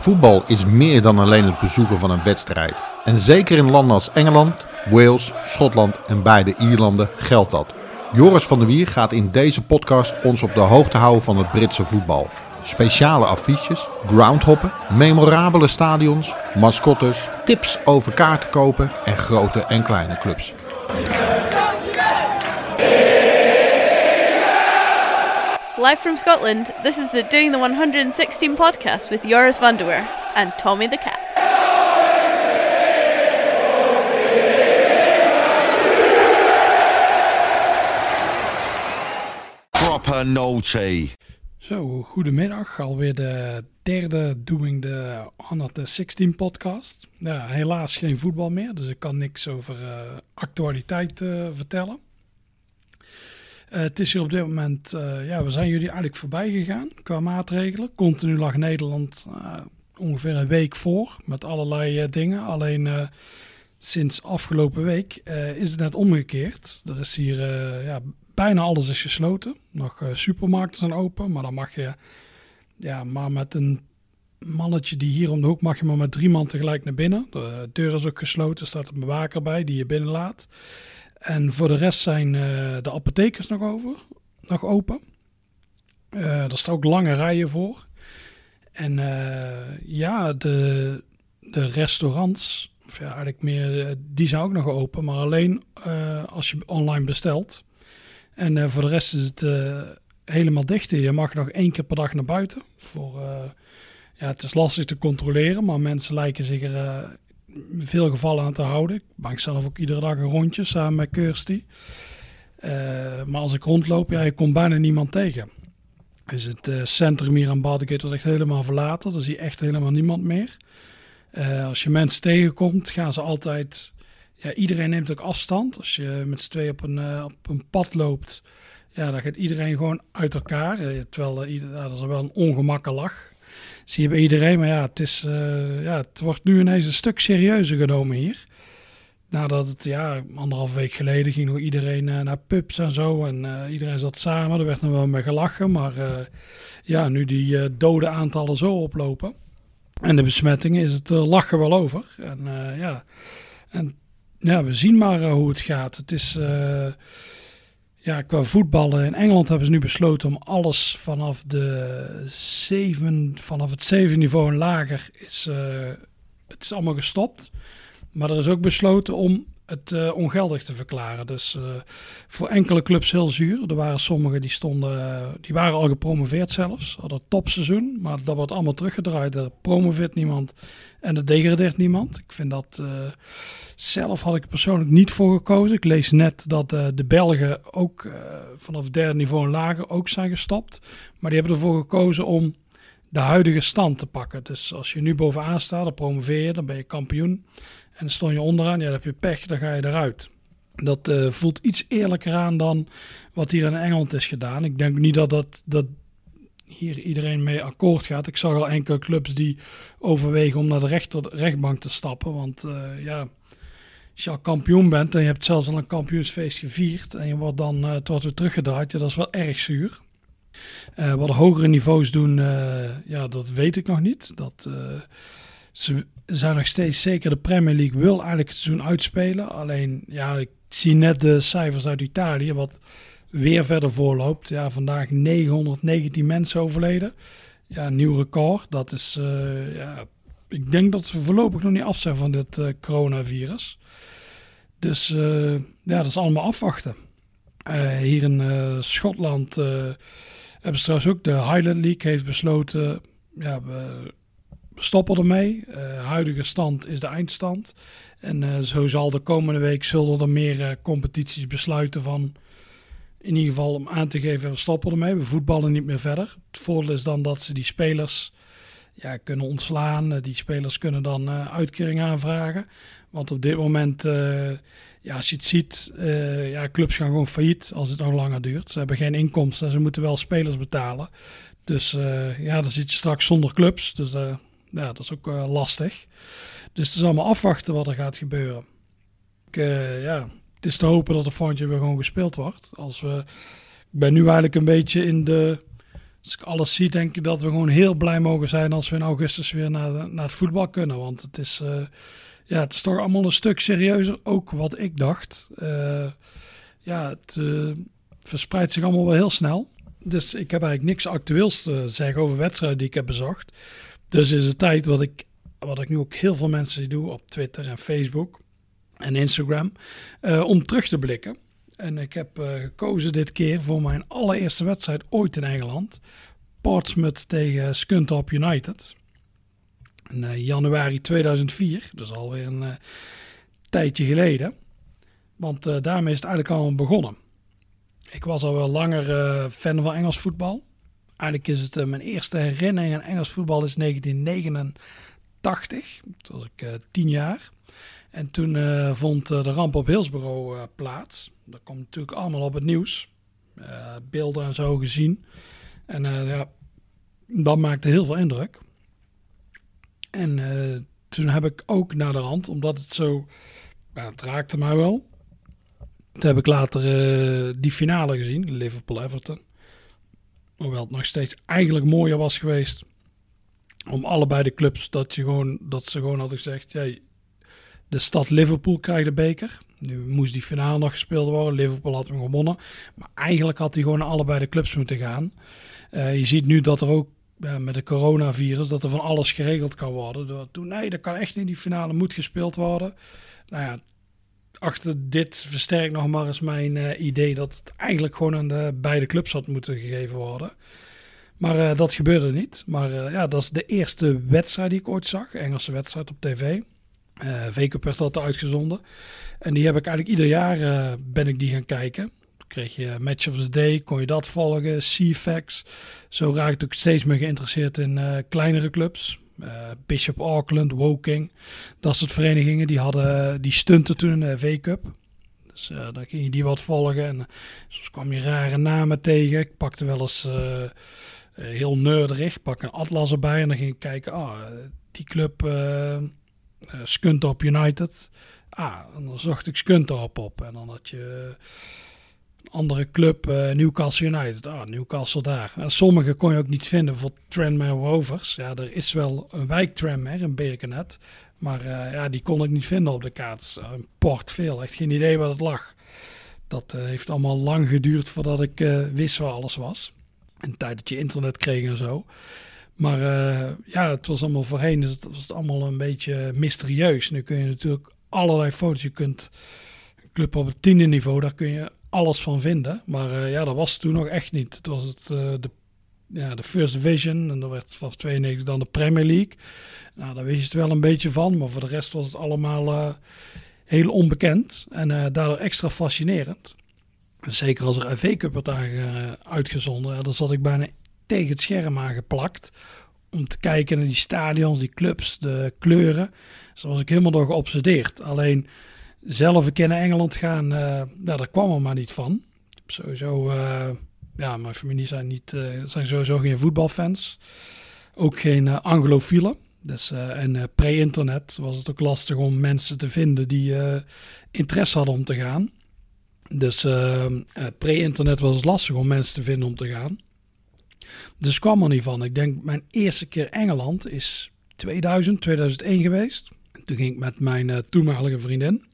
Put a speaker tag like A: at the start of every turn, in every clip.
A: Voetbal is meer dan alleen het bezoeken van een wedstrijd. En zeker in landen als Engeland, Wales, Schotland en beide Ierlanden geldt dat. Joris van der Wier gaat in deze podcast ons op de hoogte houden van het Britse voetbal. Speciale affiches, groundhoppen, memorabele stadions, mascottes, tips over kaarten kopen en grote en kleine clubs.
B: Live from Scotland, this is the Doing the 116 podcast with Joris van der Weer and Tommy the Cat.
C: Proper naughty.
D: Zo, goedemiddag. Alweer de derde Doing the 116 podcast. Ja, helaas geen voetbal meer, dus ik kan niks over uh, actualiteit uh, vertellen. Uh, het is hier op dit moment, ja, we zijn jullie eigenlijk voorbij gegaan qua maatregelen. Continu lag Nederland ongeveer een week voor met allerlei dingen. Alleen sinds afgelopen week is het net omgekeerd. Er is hier ja, bijna alles is gesloten. Nog supermarkten zijn open, maar dan mag je ja, maar met een mannetje die hier om de hoek mag je maar met drie man tegelijk naar binnen. De deur is ook gesloten, er staat een bewaker bij die je binnenlaat. En voor de rest zijn uh, de apothekers nog, over, nog open. Er staan ook lange rijen voor. En ja, de, de restaurants, of ja, eigenlijk meer, die zijn ook nog open. Maar alleen als je online bestelt. En voor de rest is het helemaal dicht. Je mag nog één keer per dag naar buiten. Voor, ja, het is lastig te controleren, maar mensen lijken zich er veel gevallen aan te houden. Ik maak zelf ook iedere dag een rondje samen met Kirsty. maar als ik rondloop, ja, je komt bijna niemand tegen. Dus het centrum hier aan Badegate was echt helemaal verlaten. Er zie je echt helemaal niemand meer. als je mensen tegenkomt, gaan ze altijd ja, iedereen neemt ook afstand. Als je met z'n twee op een, op een pad loopt, ja, dan gaat iedereen gewoon uit elkaar. Terwijl dat is wel een ongemakke lach. Zie je bij iedereen, maar ja het, is, ja, het wordt nu ineens een stuk serieuzer genomen hier. Nadat het, ja, anderhalf week geleden ging iedereen naar pubs en zo. En iedereen zat samen, er werd dan wel mee gelachen. Maar ja, nu die dode aantallen zo oplopen en de besmettingen, is het lachen wel over. En ja, en ja, we zien maar hoe het gaat. Het is, ja, qua voetballen in Engeland hebben ze nu besloten om alles vanaf de zeven, vanaf het zeven niveau en lager is, uh, het is allemaal gestopt. Maar er is ook besloten om het uh, ongeldig te verklaren. Dus uh, voor enkele clubs heel zuur. Er waren sommigen die stonden, die waren al gepromoveerd zelfs, hadden topseizoen, maar dat wordt allemaal teruggedraaid. Er promoveert niemand en er degradeert niemand. Ik vind dat zelf had ik persoonlijk niet voor gekozen. Ik lees net dat de Belgen ook vanaf derde niveau en lager ook zijn gestopt. Maar die hebben ervoor gekozen om de huidige stand te pakken. Dus als je nu bovenaan staat, dan promoveer je, dan ben je kampioen. En dan stond je onderaan, ja, dan heb je pech, dan ga je eruit. Dat uh, voelt iets eerlijker aan dan wat hier in Engeland is gedaan. Ik denk niet dat, dat, dat hier iedereen mee akkoord gaat. Ik zag al enkele clubs die overwegen om naar de rechter, rechtbank te stappen. Want uh, ja, als je al kampioen bent en je hebt zelfs al een kampioensfeest gevierd en je wordt dan uh, het wordt weer teruggedraaid, ja, dat is wel erg zuur. Wat hogere niveaus doen, ja, dat weet ik nog niet. Dat, ze zijn nog steeds zeker, de Premier League wil eigenlijk het seizoen uitspelen. Alleen, ja, ik zie net de cijfers uit Italië, wat weer verder voorloopt. Ja, vandaag 919 mensen overleden. Ja, nieuw record. Dat is, ja, ik denk dat we voorlopig nog niet af zijn van dit coronavirus. Dus uh, ja, dat is allemaal afwachten. Hier in Schotland hebben ze trouwens ook de Highland League heeft besloten, ja, stoppen ermee. huidige stand is de eindstand. En zo zal de komende week zullen er meer competities besluiten van, in ieder geval om aan te geven, we stoppen ermee. We voetballen niet meer verder. Het voordeel is dan dat ze die spelers ja, kunnen ontslaan. Die spelers kunnen dan uitkering aanvragen. Want op dit moment, ja, als je het ziet, ja, clubs gaan gewoon failliet als het nog langer duurt. Ze hebben geen inkomsten en ze moeten wel spelers betalen. Dus ja, dan zit je straks zonder clubs. Dus ja, dat is ook lastig. Dus het is allemaal afwachten wat er gaat gebeuren. Ik, ja, het is te hopen dat de fondje weer gewoon gespeeld wordt. Als we, ik ben nu eigenlijk een beetje in de Als ik alles zie, denk ik dat we gewoon heel blij mogen zijn als we in augustus weer naar, naar het voetbal kunnen. Want het is, uh, ja, het is toch allemaal een stuk serieuzer, ook wat ik dacht. Ja, het verspreidt zich allemaal wel heel snel. Dus ik heb eigenlijk niks actueels te zeggen over wedstrijden die ik heb bezocht. Dus is het tijd wat ik, wat ik nu ook heel veel mensen doe op Twitter en Facebook en Instagram, om terug te blikken. En ik heb uh, gekozen dit keer voor mijn allereerste wedstrijd ooit in Engeland. Portsmouth tegen Scunthorpe United. In uh, januari 2004, dus alweer een tijdje geleden. Want daarmee is het eigenlijk al begonnen. Ik was al wel langer fan van Engels voetbal. Eigenlijk is het mijn eerste herinnering aan Engels voetbal is 1989. Toen was ik tien jaar. En toen vond de ramp op Hillsborough plaats dat komt natuurlijk allemaal op het nieuws. Beelden en zo gezien. En ja, dat maakte heel veel indruk. En toen heb ik ook naar de rand, omdat het zo, raakte mij wel. Toen heb ik later die finale gezien, Liverpool-Everton. Hoewel het nog steeds eigenlijk mooier was geweest om allebei de clubs dat, je gewoon, dat ze gewoon hadden gezegd: ja, de stad Liverpool krijgt de beker. Nu moest die finale nog gespeeld worden. Liverpool had hem gewonnen. Maar eigenlijk had hij gewoon naar allebei de clubs moeten gaan. Uh, je ziet nu dat er ook uh, met de coronavirus, dat er van alles geregeld kan worden. Toen, nee, dat kan echt niet. Die finale moet gespeeld worden. Nou ja, achter dit versterkt nog maar eens mijn uh, idee dat het eigenlijk gewoon aan de beide clubs had moeten gegeven worden. Maar dat gebeurde niet. Maar ja, dat is de eerste wedstrijd die ik ooit zag. Engelse wedstrijd op tv. Uh, V-Cup altijd uitgezonden. En die heb ik eigenlijk ieder jaar ben ik die gaan kijken. Toen kreeg je Match of the Day, kon je dat volgen, C-Facts. Zo raakte ik steeds meer geïnteresseerd in kleinere clubs. Bishop Auckland, Woking, dat soort verenigingen. Die, hadden, die stunten toen in de V-Cup. Dus dan ging je die wat volgen. En soms kwam je rare namen tegen. Ik pakte wel eens heel nerderig, pak een atlas erbij. En dan ging ik kijken, ah, die club uh, Scunthorpe United. Ah, dan zocht ik Scunthorpe op. En dan had je andere club, uh, Newcastle United. Ah, Newcastle daar. En sommige kon je ook niet vinden. voor Tranmere Rovers. Ja, er is wel een wijk Tranmere in Birkenhead. Maar uh, ja, die kon ik niet vinden op de kaart. Een port veel. Echt geen idee waar het lag. Dat heeft allemaal lang geduurd voordat ik wist waar alles was. En tijd dat je internet kreeg en zo. Maar ja, het was allemaal voorheen, dus het was allemaal een beetje mysterieus. Nu kun je natuurlijk allerlei foto's, je kunt een club op het tiende niveau, daar kun je alles van vinden. Maar uh, ja, dat was toen nog echt niet. Het was het, uh, de, ja, de First Division en dan werd vanaf 92 dan de Premier League. Nou, daar wist je het wel een beetje van, maar voor de rest was het allemaal heel onbekend en daardoor extra fascinerend. Zeker als er FA Cup werd uitgezonden, dan zat ik bijna tegen het scherm aangeplakt. Om te kijken naar die stadions, die clubs, de kleuren. Zo was ik helemaal door geobsedeerd. Alleen zelf een keer naar Engeland gaan, uh, nou, daar kwam er maar niet van. Sowieso, uh, ja, mijn familie zijn, niet, uh, zijn sowieso geen voetbalfans. Ook geen anglofielen. Dus, en pre-internet was het ook lastig om mensen te vinden die interesse hadden om te gaan. Dus pre-internet was het lastig om mensen te vinden om te gaan. Dus kwam er niet van. Ik denk mijn eerste keer Engeland is 2000, 2001 geweest. Toen ging ik met mijn toenmalige vriendin,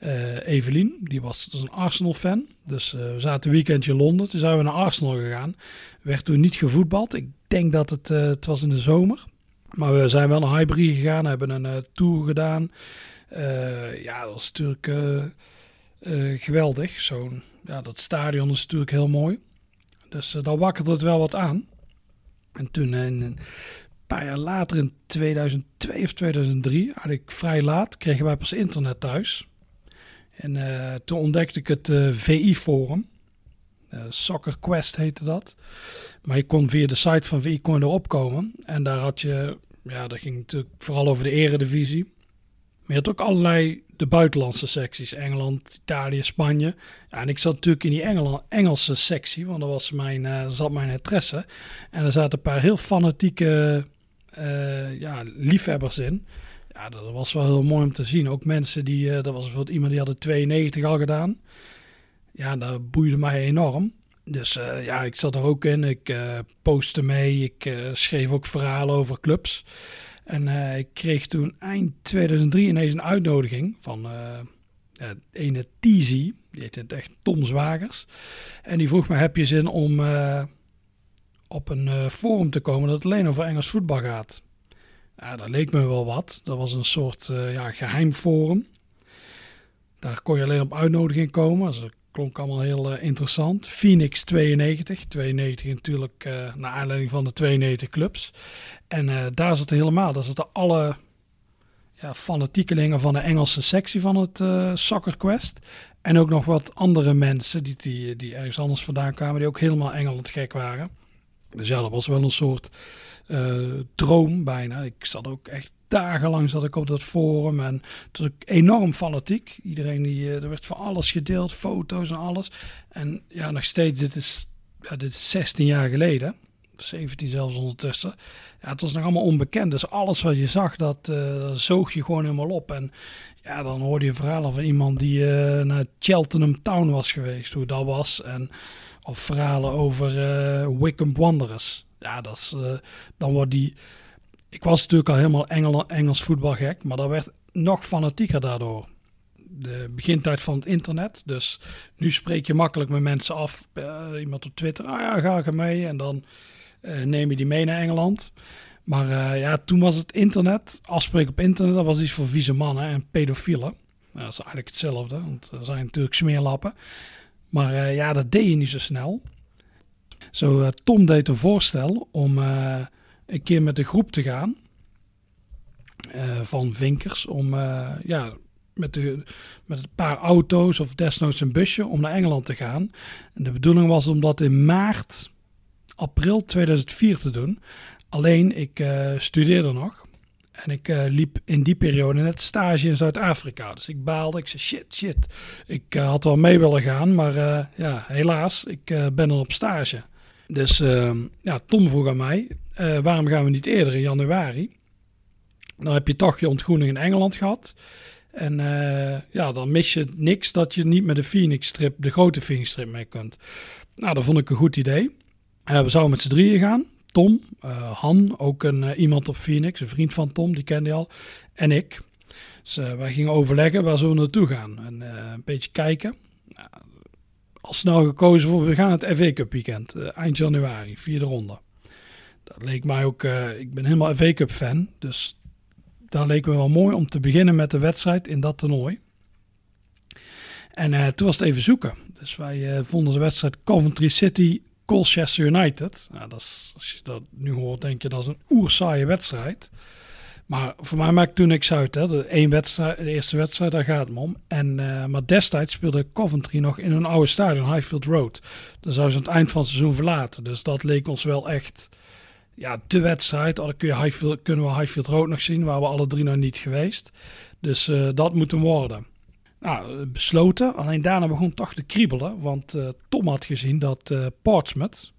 D: uh, Evelien. Die was een Arsenal-fan. Dus uh, we zaten een weekendje in Londen. Toen zijn we naar Arsenal gegaan. Werd toen niet gevoetbald. Ik denk dat het, het was in de zomer. Maar we zijn wel naar Highbury gegaan. Hebben een tour gedaan. ja, dat was natuurlijk geweldig. Zo'n, ja, dat stadion is natuurlijk heel mooi. Dus dan wakkerde het wel wat aan. En toen een paar jaar later, in 2002 of 2003, eigenlijk vrij laat, kregen wij pas internet thuis. En uh, toen ontdekte ik het VI-forum. Soccer Quest heette dat. Maar je kon via de site van VI kon erop komen. En daar had je, ja, dat ging natuurlijk vooral over de eredivisie. Maar je had ook allerlei de buitenlandse secties. Engeland, Italië, Spanje. Ja, en ik zat natuurlijk in die Engel Engelse sectie, want dat was mijn, uh, zat mijn interesse. En er zaten een paar heel fanatieke uh, ja, liefhebbers in. Ja, dat was wel heel mooi om te zien. Ook mensen die, uh, er was bijvoorbeeld iemand die had 92 al gedaan. Ja, dat boeide mij enorm. Dus uh, ja, ik zat er ook in. Ik uh, postte mee. Ik schreef ook verhalen over clubs. En ik kreeg toen eind 2003 ineens een uitnodiging van ene Teasy. Die heet het echt Tom Zwagers. En die vroeg me, heb je zin om op een forum te komen dat alleen over Engels voetbal gaat? Ja, dat leek me wel wat. Dat was een soort ja, geheim forum. Daar kon je alleen op uitnodiging komen. Dus dat klonk allemaal heel uh, interessant. Phoenix 92. 92 natuurlijk uh, naar aanleiding van de 92 clubs. En daar zitten helemaal, daar zitten alle ja, fanatiekelingen van de Engelse sectie van het Soccer Quest. En ook nog wat andere mensen die, die, die ergens anders vandaan kwamen, die ook helemaal Engeland gek waren. Dus ja, dat was wel een soort droom bijna. Ik zat ook echt dagenlang zat ik op dat forum en het was enorm fanatiek. Iedereen die, eh, er werd van alles gedeeld, foto's en alles. En ja, nog steeds, dit is, ja, dit is 16 jaar geleden. 17 zelfs ondertussen. Ja, het was nog allemaal onbekend. Dus alles wat je zag, dat, uh, dat zoog je gewoon helemaal op. En ja, dan hoorde je verhalen van iemand die naar Cheltenham Town was geweest, hoe dat was. En, of verhalen over uh, Wickham Wanderers. Ja, dat is, dan wordt die ik was natuurlijk al helemaal Engel, Engels voetbalgek, maar dat werd nog fanatieker daardoor. De begintijd van het internet. Dus nu spreek je makkelijk met mensen af. Uh, iemand op Twitter, ah ja, ga ik mee. En dan uh, neem je die mee naar Engeland. Maar ja, toen was het internet, afspreken op internet, dat was iets voor vieze mannen en pedofielen. Dat is eigenlijk hetzelfde, want er zijn natuurlijk smeerlappen. Maar ja, dat deed je niet zo snel. Zo, Tom deed een voorstel om een keer met de groep te gaan uh, van vinkers om ja, met, de, met een paar auto's of desnoods een busje om naar Engeland te gaan. En de bedoeling was om dat in maart, april 2004 te doen. Alleen ik studeerde nog en ik liep in die periode net stage in Zuid-Afrika. Dus ik baalde, ik zei shit, shit. Ik had wel mee willen gaan, maar ja, helaas, ik ben er op stage. Dus ja, Tom vroeg aan mij, uh, waarom gaan we niet eerder in januari? Dan heb je toch je ontgroening in Engeland gehad. En uh, ja, dan mis je niks dat je niet met de Phoenix strip, de grote Phoenix strip mee kunt. Nou, dat vond ik een goed idee. Uh, we zouden met z'n drieën gaan. Tom, Han, ook een, iemand op Phoenix, een vriend van Tom, die kende je al. En ik. Dus wij gingen overleggen waar zullen we naartoe gaan. En een beetje kijken. Nou, snel gekozen voor, we gaan het FA Cup weekend, eind januari, vierde ronde dat leek mij ook, uh, ik ben helemaal FA Cup fan, dus daar leek me wel mooi om te beginnen met de wedstrijd in dat toernooi. En uh, toen was het even zoeken. Dus wij vonden de wedstrijd Coventry City Colchester United. Nou, dat is, als je dat nu hoort, denk je dat is een oersaaie wedstrijd. Maar voor mij maakt toen niks uit. Hè. De, één wedstrijd, de eerste wedstrijd, daar gaat het om. En, uh, maar destijds speelde Coventry nog in hun oude stadion, Highfield Road. Dan zou ze aan het eind van het seizoen verlaten. Dus dat leek ons wel echt ja, de wedstrijd. Oh, dan kun je Highfield, kunnen we Highfield Road nog zien, waar we alle drie nog niet geweest. Dus uh, dat moet hem worden. Nou, besloten. Alleen daarna begon toch te kriebelen. Want uh, Tom had gezien dat Portsmouth...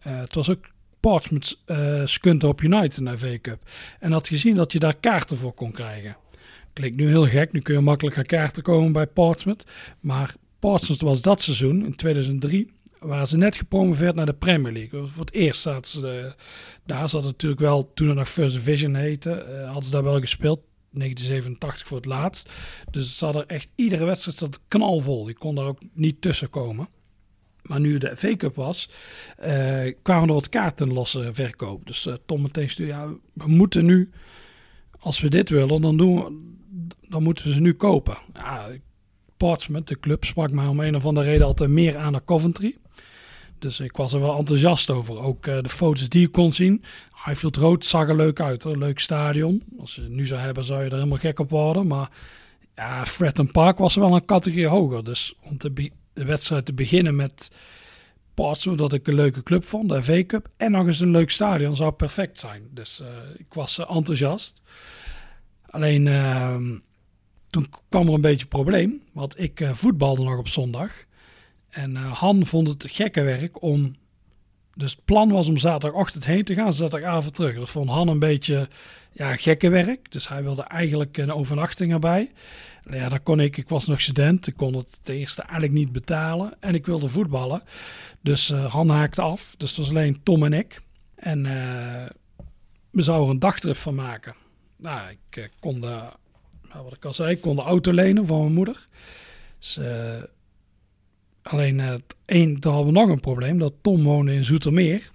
D: het was ook Portsmouth uh, op United naar V Cup. En had gezien dat je daar kaarten voor kon krijgen. Klinkt nu heel gek. Nu kun je makkelijk aan kaarten komen bij Portsmouth. Maar Portsmouth was dat seizoen, in 2003 waren ze net gepromoveerd naar de Premier League. Voor het eerst zaten ze uh, daar. Zat natuurlijk wel, toen het nog First Division heette, uh, hadden ze daar wel gespeeld. 1987 voor het laatst. Dus ze hadden echt iedere wedstrijd zat knalvol. Je kon daar ook niet tussen komen. Maar nu de FA Cup was, uh, kwamen er wat kaarten losse verkoop. Dus uh, Tom meteen stuurde, ja, we moeten nu, als we dit willen, dan, doen dan moeten we ze nu kopen. Ja, Portsmouth, de club, sprak mij om een of andere reden altijd meer aan naar Coventry. Dus ik was er wel enthousiast over. Ook uh, de foto's die ik kon zien. Highfield Road zag er leuk uit. Een leuk stadion. Als je het nu zou hebben, zou je er helemaal gek op worden. Maar ja, Fratton Park was wel een categorie hoger. Dus om de, de wedstrijd te beginnen met Portsmouth, dat ik een leuke club vond, de FA Cup. En nog eens een leuk stadion zou perfect zijn. Dus uh, ik was uh, enthousiast. Alleen ehm, toen kwam er een beetje een probleem. Want ik voetbalde nog op zondag. En Han vond het gekke werk om. Dus het plan was om zaterdagochtend heen te gaan, zaterdagavond terug. Dat vond Han een beetje ja, gekke werk. Dus hij wilde eigenlijk een overnachting erbij. Ja, dan kon ik, ik was nog student, ik kon het ten eerste eigenlijk niet betalen en ik wilde voetballen. Dus uh, Han haakte af, dus het was alleen Tom en ik. En uh, we zouden een dagtrip van maken. Nou, ik uh, kon de, nou, wat ik al zei, ik kon de auto lenen van mijn moeder. Dus, alleen het een, toen hadden we nog een probleem, dat Tom woonde in Zoetermeer.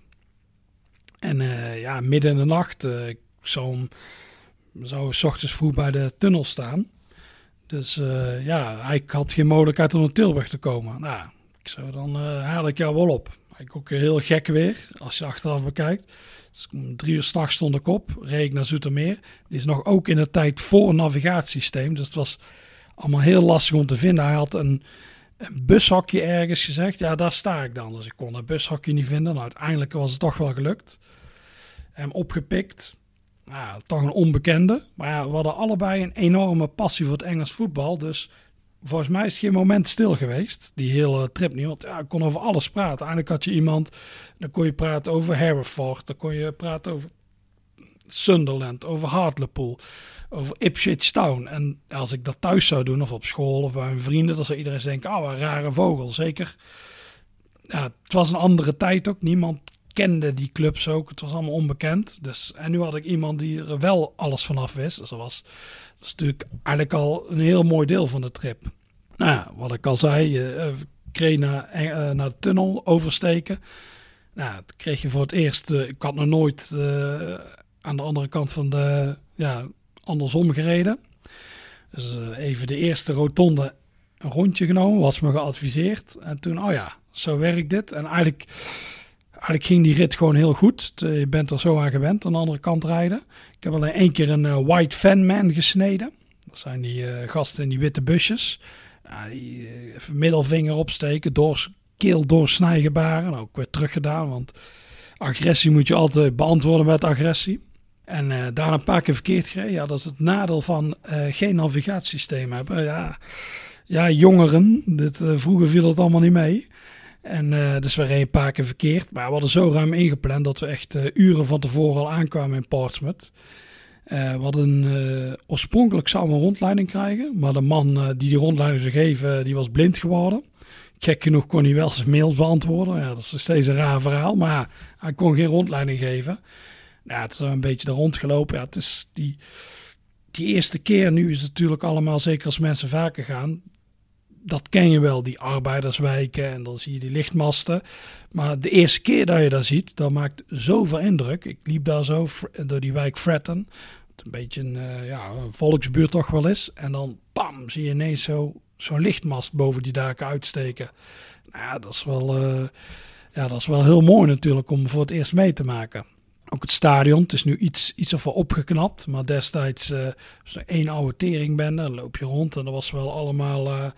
D: En ja, midden in de nacht, ik zou zou s ochtends vroeg bij de tunnel staan. Dus uh, ja, hij had geen mogelijkheid om naar Tilburg te komen. Nou, ik zou dan uh, haal ik jou wel op. Ik ook heel gek weer, als je achteraf bekijkt. Dus drie uur s'nachts stond ik op, reed ik naar Zoetermeer. Die is nog ook in de tijd voor een navigatiesysteem. Dus het was allemaal heel lastig om te vinden. Hij had een, een bushokje ergens gezegd. Ja, daar sta ik dan. Dus ik kon dat bushokje niet vinden. Nou, uiteindelijk was het toch wel gelukt. Hem opgepikt nou, toch een onbekende. Maar ja, we hadden allebei een enorme passie voor het Engels voetbal. Dus volgens mij is het geen moment stil geweest. Die hele trip niet. Want ja, ik kon over alles praten. Eigenlijk had je iemand. Dan kon je praten over Hereford. Dan kon je praten over Sunderland. Over Hartlepool. Over Ipswich Town. En als ik dat thuis zou doen. Of op school. Of bij mijn vrienden. Dan zou iedereen denken. Oh, een rare vogel. Zeker. Ja, het was een andere tijd ook. Niemand kende die clubs ook. Het was allemaal onbekend. Dus, en nu had ik iemand die er wel alles vanaf wist. Dus dat was, is natuurlijk eigenlijk al een heel mooi deel van de trip. Nou ja, wat ik al zei, je uh, kreeg naar, uh, naar de tunnel oversteken. Nou, dat kreeg je voor het eerst. Ik had nog nooit aan de andere kant van de, ja, andersom gereden. Dus even de eerste rotonde een rondje genomen, was me geadviseerd. En toen, oh ja, zo werkt dit. En eigenlijk eigenlijk ging die rit gewoon heel goed. Je bent er zo aan gewend, aan de andere kant rijden. Ik heb alleen één keer een uh, White Fan Man gesneden. Dat zijn die uh, gasten in die witte busjes. Uh, middelvinger opsteken, door, keel. Nou, ook weer teruggedaan, want agressie moet je altijd beantwoorden met agressie. En daarna een paar keer verkeerd gereden. Ja, dat is het nadeel van geen navigatiesysteem hebben. Ja, ja jongeren, dit, vroeger viel het allemaal niet mee. En uh, dus we een paar keer verkeerd. Maar we hadden zo ruim ingepland dat we echt uh, uren van tevoren al aankwamen in Portsmouth. Uh, we hadden oorspronkelijk zouden we een rondleiding krijgen. Maar de man die die rondleiding zou geven, die was blind geworden. Gek genoeg kon hij wel zijn mails beantwoorden. Ja, dat is steeds een raar verhaal. Maar hij kon geen rondleiding geven. Ja, het is een beetje er rondgelopen. Ja, het is die, die eerste keer nu is het natuurlijk allemaal, zeker als mensen vaker gaan dat ken je wel, die arbeiderswijken en dan zie je die lichtmasten. Maar de eerste keer dat je dat ziet, dat maakt zoveel indruk. Ik liep daar zo door die wijk Fratton, wat een beetje een, uh, ja, een volksbuurt toch wel is. En dan pam, zie je ineens zo, zo'n lichtmast boven die daken uitsteken. Nou dat is wel, uh, ja, dat is wel heel mooi natuurlijk om voor het eerst mee te maken. Ook het stadion, het is nu iets, iets opgeknapt. Maar destijds uh, was er één oude teringbende. Dan loop je rond en dat was wel allemaal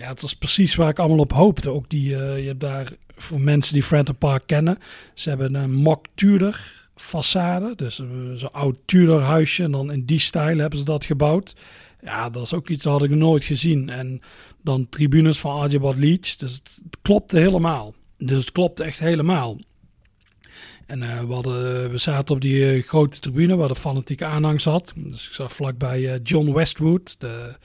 D: ja, het was precies waar ik allemaal op hoopte. Ook die, uh, je hebt daar voor mensen die Frenton Park kennen, ze hebben een mock Tudor façade, dus zo'n oud Tudor huisje en dan in die stijl hebben ze dat gebouwd. Ja, dat is ook iets dat had ik nooit gezien. En dan tribunes van Archibald Leach, dus het, klopte helemaal. Dus het klopte echt helemaal. En uh, we, hadden, we zaten op die grote tribune waar de fanatieke aanhang zat. Dus ik zag vlakbij uh, John Westwood, de,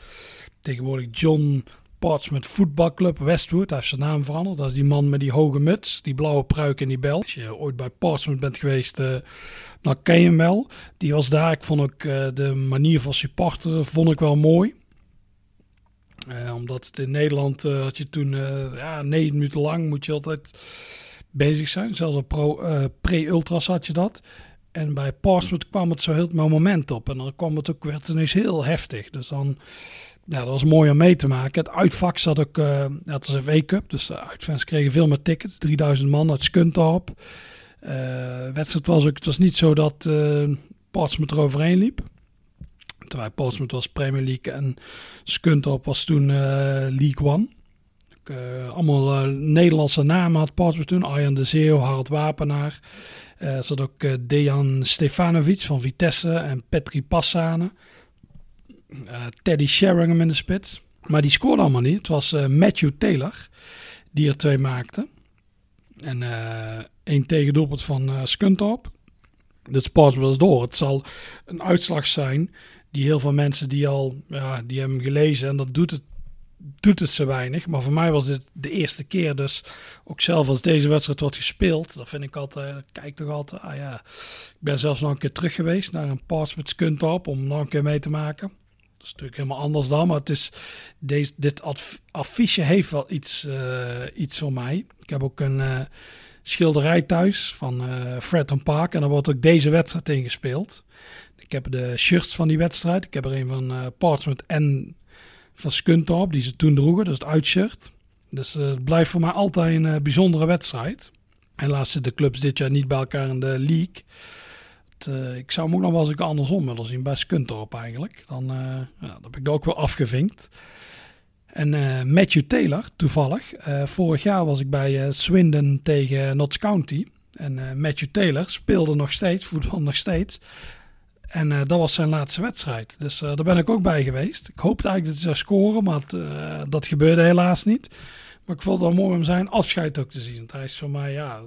D: tegenwoordig John Portsmouth Voetbalclub Westwood. Hij heeft zijn naam veranderd. Dat is die man met die hoge muts, die blauwe pruik en die bel. Als je ooit bij Portsmouth bent geweest, uh, dan ken je hem wel. Die was daar. Ik vond ook uh, de manier van supporteren vond ik wel mooi. Uh, omdat het in Nederland had je toen ja, negen minuten lang moet je altijd bezig zijn. Zelfs op pre-ultras had je dat. En bij Portsmouth kwam het zo heel het moment op. En dan kwam het ook, werd ineens heel heftig. Dus dan ja, dat was mooi om mee te maken. Het uitvak zat ook, uh, het is een V-Cup, dus de uitfans kregen veel meer tickets. 3000 man uit Skuntorp. Uh, wedstrijd was ook, het was niet zo dat uh, Portsmouth eroverheen liep. Terwijl Portsmouth was Premier League en Skuntorp was toen League One. allemaal Nederlandse namen had Portsmouth toen. Arjan de Zeeuw, Harald Wapenaar. er zat ook Dejan Stefanovic van Vitesse en Petri Passane. Uh, Teddy Sheringham in de spits. Maar die scoorde allemaal niet. Het was uh, Matthew Taylor die er twee maakte. En uh, één tegendoelpunt van uh, Skuntorp. De sport was door. Het zal een uitslag zijn die heel veel mensen die al, ja, die hebben gelezen en dat doet het, doet het zo weinig. Maar voor mij was dit de eerste keer, dus ook zelf als deze wedstrijd wordt gespeeld, dat vind ik altijd, kijk toch altijd, ah ja, ik ben zelfs nog een keer terug geweest naar een Portsmouth Skuntorp om nog een keer mee te maken. Is natuurlijk helemaal anders dan, maar het is, deze, dit affiche heeft wel iets, uh, iets voor mij. Ik heb ook een uh, schilderij thuis van uh, Fred Park en daar wordt ook deze wedstrijd in gespeeld. Ik heb de shirts van die wedstrijd. Ik heb er een van uh, Portsmouth en van Skuntorp, die ze toen droegen, dus het uitshirt. Dus het blijft voor mij altijd een bijzondere wedstrijd. Helaas zitten de clubs dit jaar niet bij elkaar in de league. Uh, ik zou hem ook nog wel eens andersom willen zien bij Skuntorp eigenlijk. Dan, uh, ja, dan heb ik dat ook wel afgevinkt. En uh, Matthew Taylor, toevallig. vorig jaar was ik bij Swindon tegen Notts County. En Matthew Taylor speelde nog steeds, voetbal nog steeds. En dat was zijn laatste wedstrijd. Dus daar ben ik ook bij geweest. Ik hoopte eigenlijk dat hij zou scoren, maar dat gebeurde helaas niet. Maar ik vond het wel mooi om zijn afscheid ook te zien. Want hij is voor mij, ja,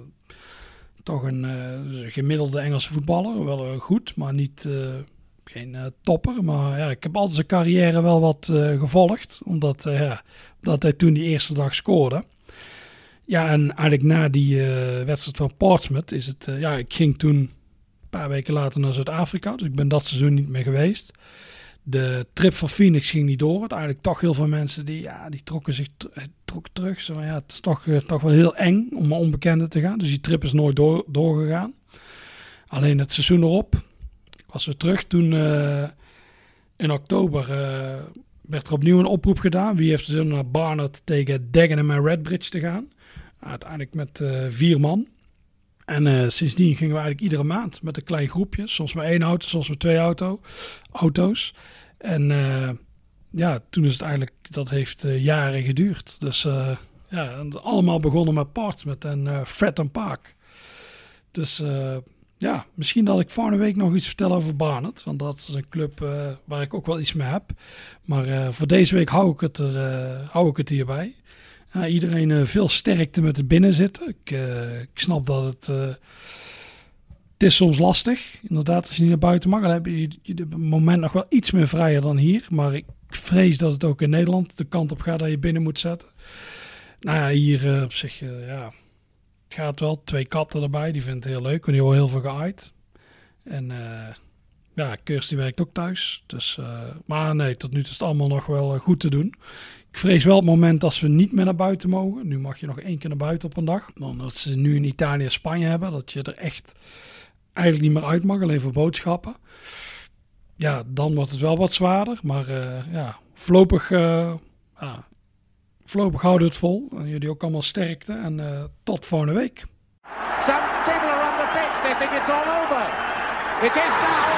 D: toch een uh, gemiddelde Engelse voetballer. Wel uh, goed, maar niet, uh, geen topper. Maar ja, ik heb altijd zijn carrière wel wat gevolgd. Omdat, ja, hij toen die eerste dag scoorde. Ja, en eigenlijk na die wedstrijd van Portsmouth is het... ja, ik ging toen een paar weken later naar Zuid-Afrika. Dus ik ben dat seizoen niet meer geweest. De trip van Phoenix ging niet door. Uiteindelijk toch heel veel mensen die, ja, die trokken zich trokken terug. Zo, ja, het is toch, uh, toch wel heel eng om naar onbekende te gaan. Dus die trip is nooit door, doorgegaan. Alleen het seizoen erop, was weer terug. Toen uh, in oktober uh, werd er opnieuw een oproep gedaan. Wie heeft zin naar Barnard tegen Dagenham en Redbridge te gaan? Uiteindelijk met vier man. En sindsdien gingen we eigenlijk iedere maand met een klein groepje. Soms met één auto, soms met twee auto, auto's. En ja, toen is het eigenlijk, dat heeft uh, jaren geduurd. Dus uh, ja, allemaal begonnen met Portsmouth en uh, Fred and Park. Dus ja, misschien dat ik volgende week nog iets vertel over Barnet. Want dat is een club waar ik ook wel iets mee heb. Maar voor deze week hou ik het, er, hou ik het hierbij. iedereen veel sterkte met het binnenzitten. Ik, ik snap dat het het is soms lastig, inderdaad, als je niet naar buiten mag. Dan heb je, je het moment nog wel iets meer vrijer dan hier. Maar ik vrees dat het ook in Nederland de kant op gaat dat je binnen moet zetten. Nou ja, hier uh, op zich, uh, ja, het gaat wel. Twee katten erbij, die vindt het heel leuk. En die horen heel veel geaaid. En uh, ja, Kirsty werkt ook thuis. Dus, maar nee, tot nu toe is het allemaal nog wel goed te doen. Ik vrees wel het moment als we niet meer naar buiten mogen. Nu mag je nog één keer naar buiten op een dag. Dan dat ze nu in Italië en Spanje hebben. Dat je er echt eigenlijk niet meer uit mag, alleen voor boodschappen. Ja, dan wordt het wel wat zwaarder. Maar uh, ja, voorlopig, uh, ja, voorlopig houden we het vol. En jullie ook allemaal sterkte. En uh, tot volgende week. Some people are on the pitch. They think it's all over.
A: It is now.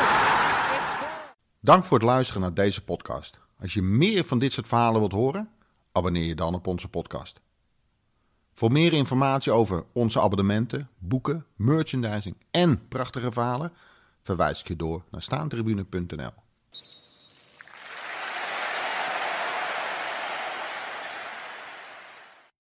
A: Dank voor het luisteren naar deze podcast. Als je meer van dit soort verhalen wilt horen, abonneer je dan op onze podcast. Voor meer informatie over onze abonnementen, boeken, merchandising en prachtige verhalen verwijs ik je door naar staantribune.nl.